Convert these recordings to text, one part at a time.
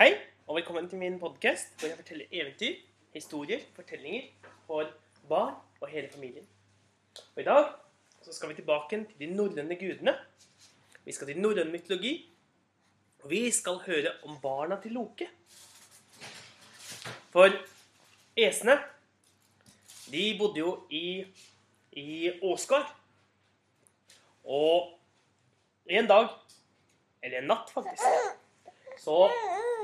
Hei, og velkommen til min podkast hvor jeg forteller eventyr, historier, fortellinger for barn og hele familien. Og I dag så skal vi tilbake til de norrøne gudene. Vi skal til norrøn mytologi, og vi skal høre om barna til Loke. For esene, de bodde jo i, i Åsgard. Og en dag, eller en natt faktisk, så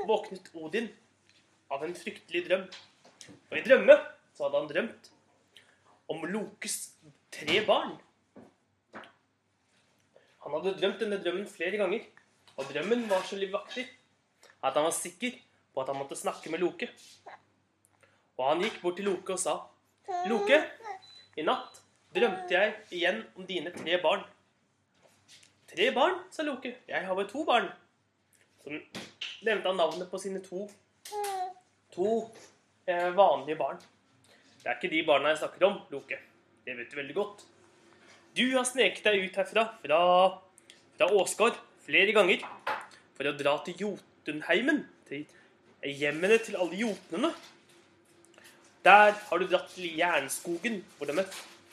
våknet Odin av en fryktelig drøm. Og i drømme så hadde han drømt om Lokes tre barn. Han hadde drømt denne drømmen flere ganger, og drømmen var så livaktig at han var sikker på at han måtte snakke med Loke. Og han gikk bort til Loke og sa, 'Loke, i natt drømte jeg igjen om dine tre barn.' 'Tre barn', sa Loke. 'Jeg har bare to barn.' Så nevnte han navnet på sine to, to eh, vanlige barn. Det er ikke de barna jeg snakker om, Loke. Det vet du veldig godt. Du har sneket deg ut herfra, fra, fra Åsgård, flere ganger for å dra til Jotunheimen, til hjemmene til alle jotnene. Der har du dratt til Jernskogen, hvor de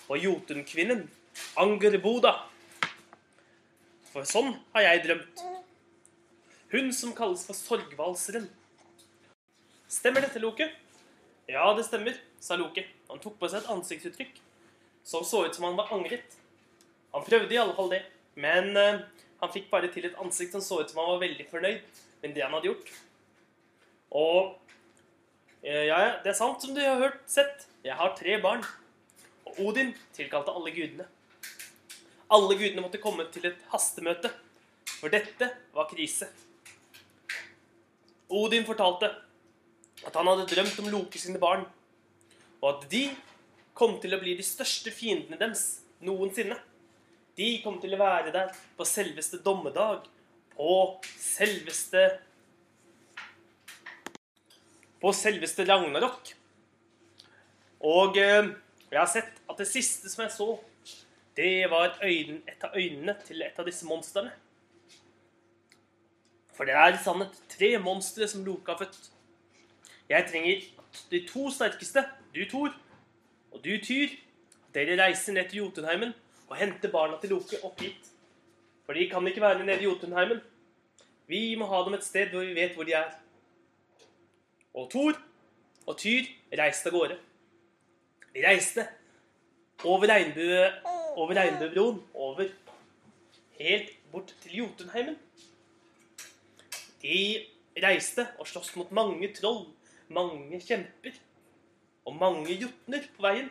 på Jotunkvinnen, Angerboda. For sånn har jeg drømt. Hun som kalles for Sorgvalseren. Stemmer dette, Loke? Ja, det stemmer, sa Loke. Han tok på seg et ansiktsuttrykk som så ut som han var angret. Han prøvde i alle fall det, men uh, han fikk bare til et ansikt som så ut som han var veldig fornøyd med det han hadde gjort. Og uh, ja, det er sant som du har hørt, sett. Jeg har tre barn. Og Odin tilkalte alle gudene. Alle gudene måtte komme til et hastemøte, for dette var krise. Odin fortalte at han hadde drømt om Loke sine barn, og at de kom til å bli de største fiendene deres noensinne. De kom til å være der på selveste dommedag, på selveste På selveste Ragnarok. Og eh, jeg har sett at det siste som jeg så, det var øyn, et av øynene til et av disse monstrene. For det er i sannhet tre monstre som Loke har født. Jeg trenger de to sterkeste, du Thor og du Tyr. Dere reiser ned til Jotunheimen og henter barna til Loke opp hit. For de kan ikke være nede i Jotunheimen. Vi må ha dem et sted hvor vi vet hvor de er. Og Thor og Tyr reiste av gårde. De reiste over, regnbue, over regnbuebroen, over helt bort til Jotunheimen. De reiste og sloss mot mange troll, mange kjemper og mange jotner på veien.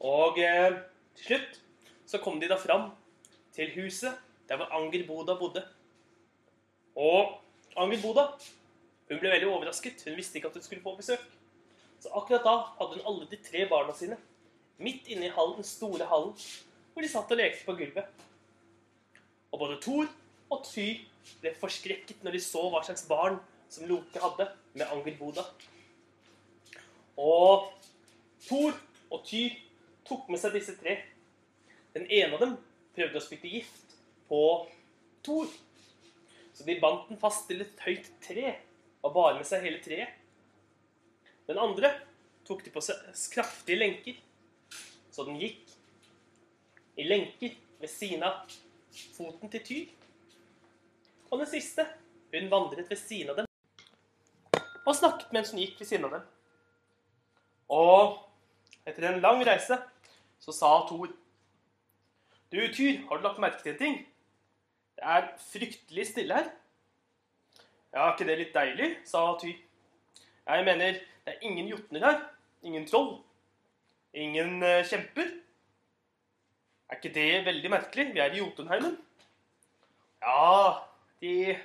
Og eh, til slutt så kom de da fram til huset der hvor Anger Boda bodde. Og Anger Boda hun ble veldig overrasket. Hun visste ikke at hun skulle få besøk. Så akkurat da hadde hun alle de tre barna sine midt inne i hallen, den store hallen, hvor de satt og lekte på gulvet. Og både Thor og Tyr ble forskrekket når de så hva slags barn som Loke hadde med Angerboda. Og Thor og Tyr tok med seg disse tre. Den ene av dem prøvde å spytte gift på Thor. Så de bandt den fast til et høyt tre og bar med seg hele treet. Den andre tok de på seg kraftige lenker, så den gikk i lenker ved siden av foten til Tyr. Og den siste, hun vandret ved siden av dem og snakket mens hun gikk ved siden av dem. Og etter en lang reise så sa Thor Du, Tyr, har du lagt merke til en ting? Det er fryktelig stille her. Ja, ikke det litt deilig? sa Tyr. Jeg mener, det er ingen jotner her. Ingen troll. Ingen uh, kjemper. Er ikke det veldig merkelig? Vi er i Jotunheimen. Ja, de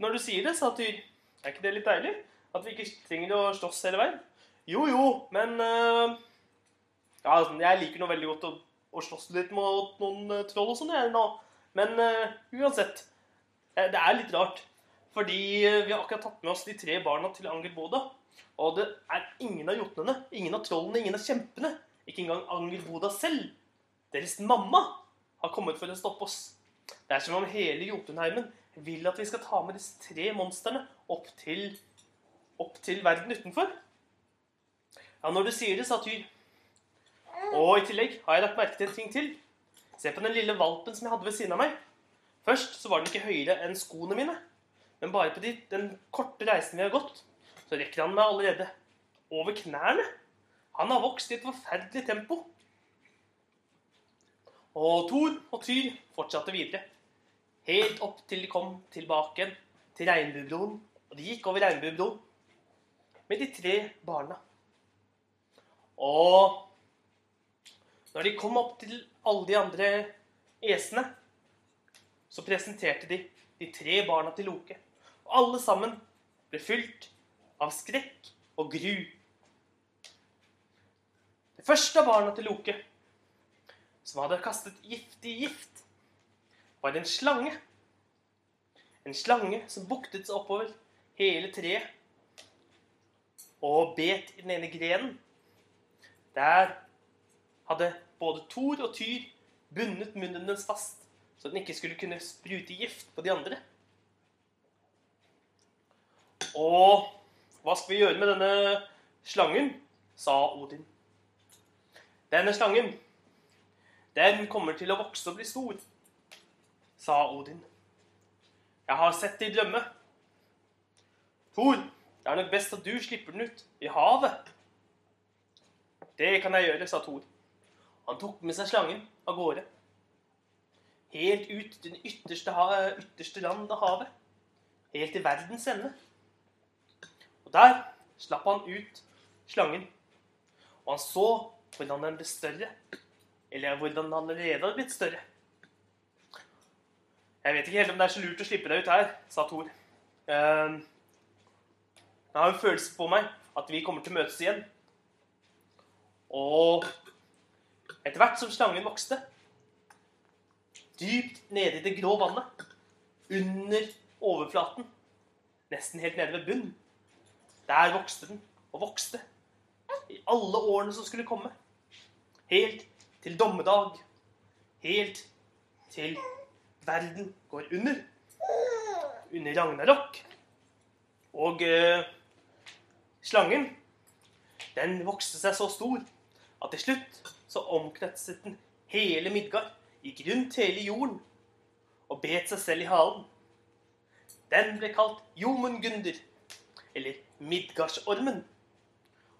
Når du sier det, sa Tyr, er ikke det litt deilig? At vi ikke trenger å slåss hele veien? Jo, jo, men uh, Ja, jeg liker nå veldig godt å, å slåss litt mot noen uh, troll og sånn, jeg nå. Men uh, uansett. det er litt rart. Fordi vi har akkurat tatt med oss de tre barna til Angerboda. Og det er ingen av jotnene, ingen av trollene, ingen av kjempene, ikke engang Angerboda selv, deres mamma, har kommet for å stoppe oss. Det er som om hele Jotunheimen vil at vi skal ta med disse tre monstrene opp opp til verden utenfor. Ja, når du sier det, sa Tyr. Og i tillegg har jeg lagt merke til en ting til. Se på den lille valpen som jeg hadde ved siden av meg. Først så var den ikke høyere enn skoene mine. Men bare på de, den korte reisen vi har gått, så rekker han meg allerede over knærne. Han har vokst i et forferdelig tempo. Og Thor og Tyr fortsatte videre. Helt opp til de kom tilbake til Regnbuebroen. Og de gikk over Regnbuebroen med de tre barna. Og når de kom opp til alle de andre esene, så presenterte de de tre barna til Loke. Og alle sammen ble fylt av skrekk og gru. Det første av barna til Loke, som hadde kastet giftig gift, var en slange. En slange som buktet seg oppover hele treet og bet i den ene grenen. Der hadde både Thor og Tyr bundet munnen dens fast, så den ikke skulle kunne sprute gift på de andre. Og hva skal vi gjøre med denne slangen? sa Odin. Denne slangen, den kommer til å vokse og bli stor, sa Odin. Jeg har sett det i drømme. Thor, det er nok best at du slipper den ut i havet. Det kan jeg gjøre, sa Thor. Han tok med seg slangen av gårde. Helt ut til den ytterste, ytterste land av havet. Helt til verdens ende. Og der slapp han ut slangen. Og han så hvordan den ble større. Eller hvordan den allerede hadde blitt større. Jeg vet ikke helt om det er så lurt å slippe deg ut her, sa Thor. Ehm, jeg har en følelse på meg at vi kommer til å møtes igjen. Og etter hvert som slangen vokste, dypt nede i det grå vannet, under overflaten, nesten helt nede ved bunnen, der vokste den og vokste i alle årene som skulle komme. Helt til dommedag. Helt til verden går under. Under Ragnarok. Og eh, slangen, den vokste seg så stor at til slutt så omkretset den hele Midgard, gikk rundt hele jorden og bet seg selv i halen. Den ble kalt Jomungunder, eller Midgardsormen.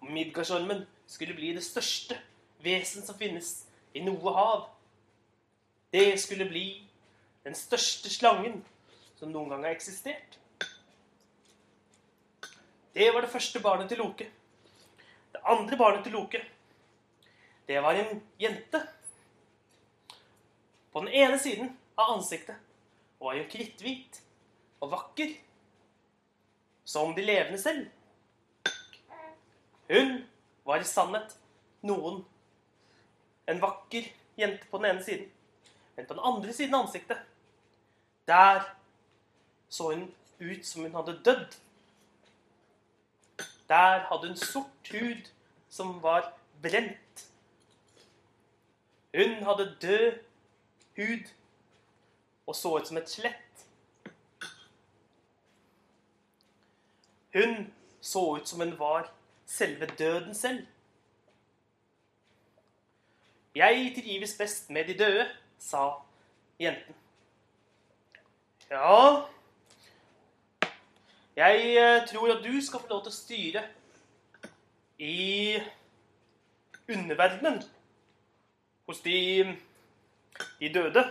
Og Midgardsormen skulle bli det største vesen som finnes i noe hav. Det skulle bli den største slangen som noen gang har eksistert. Det var det første barnet til Loke. Det andre barnet til Loke, det var en jente. På den ene siden av ansiktet var hun kritthvit og vakker, som de levende selv. Hun var i sannhet noen En vakker jente på den ene siden. Men på den andre siden av ansiktet, der så hun ut som hun hadde dødd. Der hadde hun sort hud som var brent. Hun hadde død hud og så ut som et skjelett. Hun så ut som hun var selve døden selv. Jeg trives best med de døde, sa jenten. Ja Jeg eh, tror at du skal få lov til å styre i underverdenen hos de, de døde.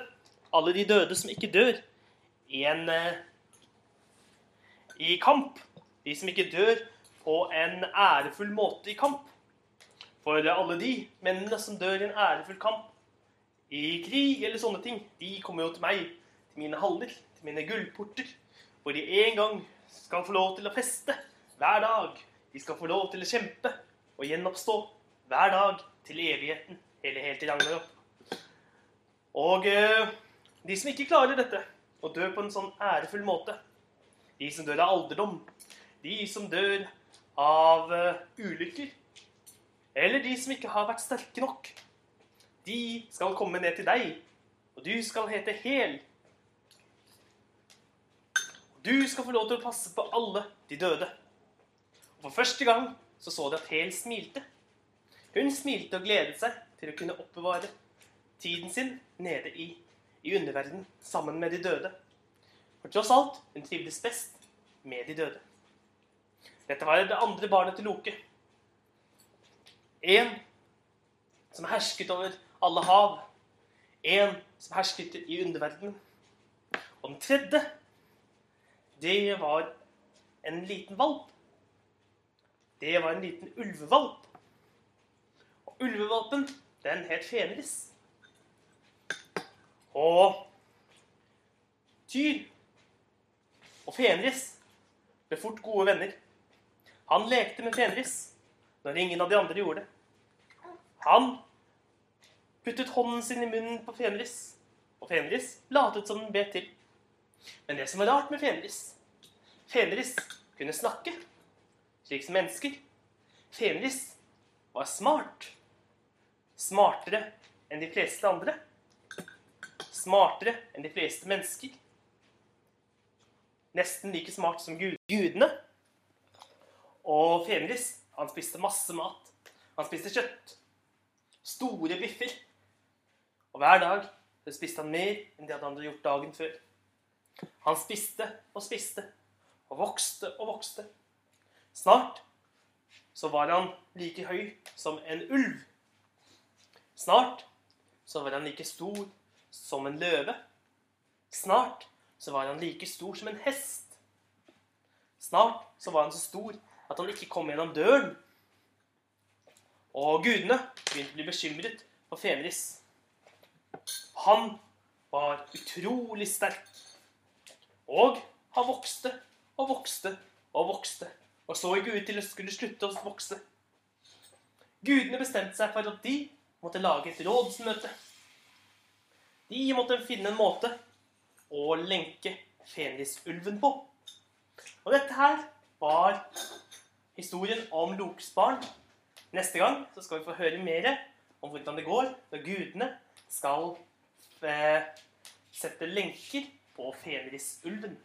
Alle de døde som ikke dør i en eh, i kamp. De som ikke dør på en ærefull måte i kamp. For alle de mennene som dør i en ærefull kamp, i krig eller sånne ting, de kommer jo til meg, til mine haller, mine gullporter, hvor de en gang skal få lov til å feste hver dag. De skal få lov til å kjempe og gjenoppstå hver dag til evigheten, eller helt til Ragnarok. Og eh, de som ikke klarer dette, og dør på en sånn ærefull måte, de som dør av alderdom, de som dør av eh, ulykker. Eller de som ikke har vært sterke nok. De skal komme ned til deg, og du skal hete Hel. Du skal få lov til å passe på alle de døde. Og For første gang så, så de at Hel smilte. Hun smilte og gledet seg til å kunne oppbevare tiden sin nede i, i underverdenen sammen med de døde. For tross alt, hun trivdes best med de døde. Dette var det andre barnet til Loke. En som hersket over alle hav. En som hersket i underverdenen. Og den tredje, det var en liten valp. Det var en liten ulvevalp. Og ulvevalpen, den het Fenris. Og Tyr og Fenris ble fort gode venner. Han lekte med Fenris når ingen av de andre gjorde det. Han puttet hånden sin i munnen på Fenris, og Fenris latet som den bet til. Men det som var rart med Fenris Fenris kunne snakke, slik som mennesker. Fenris var smart. Smartere enn de fleste andre. Smartere enn de fleste mennesker. Nesten like smart som gud gudene. Og Fenris, han spiste masse mat. Han spiste kjøtt. Store biffer. Og hver dag så spiste han mer enn de hadde gjort dagen før. Han spiste og spiste og vokste og vokste. Snart så var han like høy som en ulv. Snart så var han like stor som en løve. Snart så var han like stor som en hest. Snart så var han så stor at han ikke kom gjennom døren. Og gudene begynte å bli bekymret for Fenris. Han var utrolig sterk. Og han vokste og vokste og vokste. Og så ikke Gud til å skulle slutte å vokse. Gudene bestemte seg for at de måtte lage et rådsmøte. De måtte finne en måte å lenke Fenrisulven på. Og dette her var historien om Lokes barn. Neste gang så skal vi få høre mer om hvordan det går når gudene skal eh, sette lenker på Fenrisulven.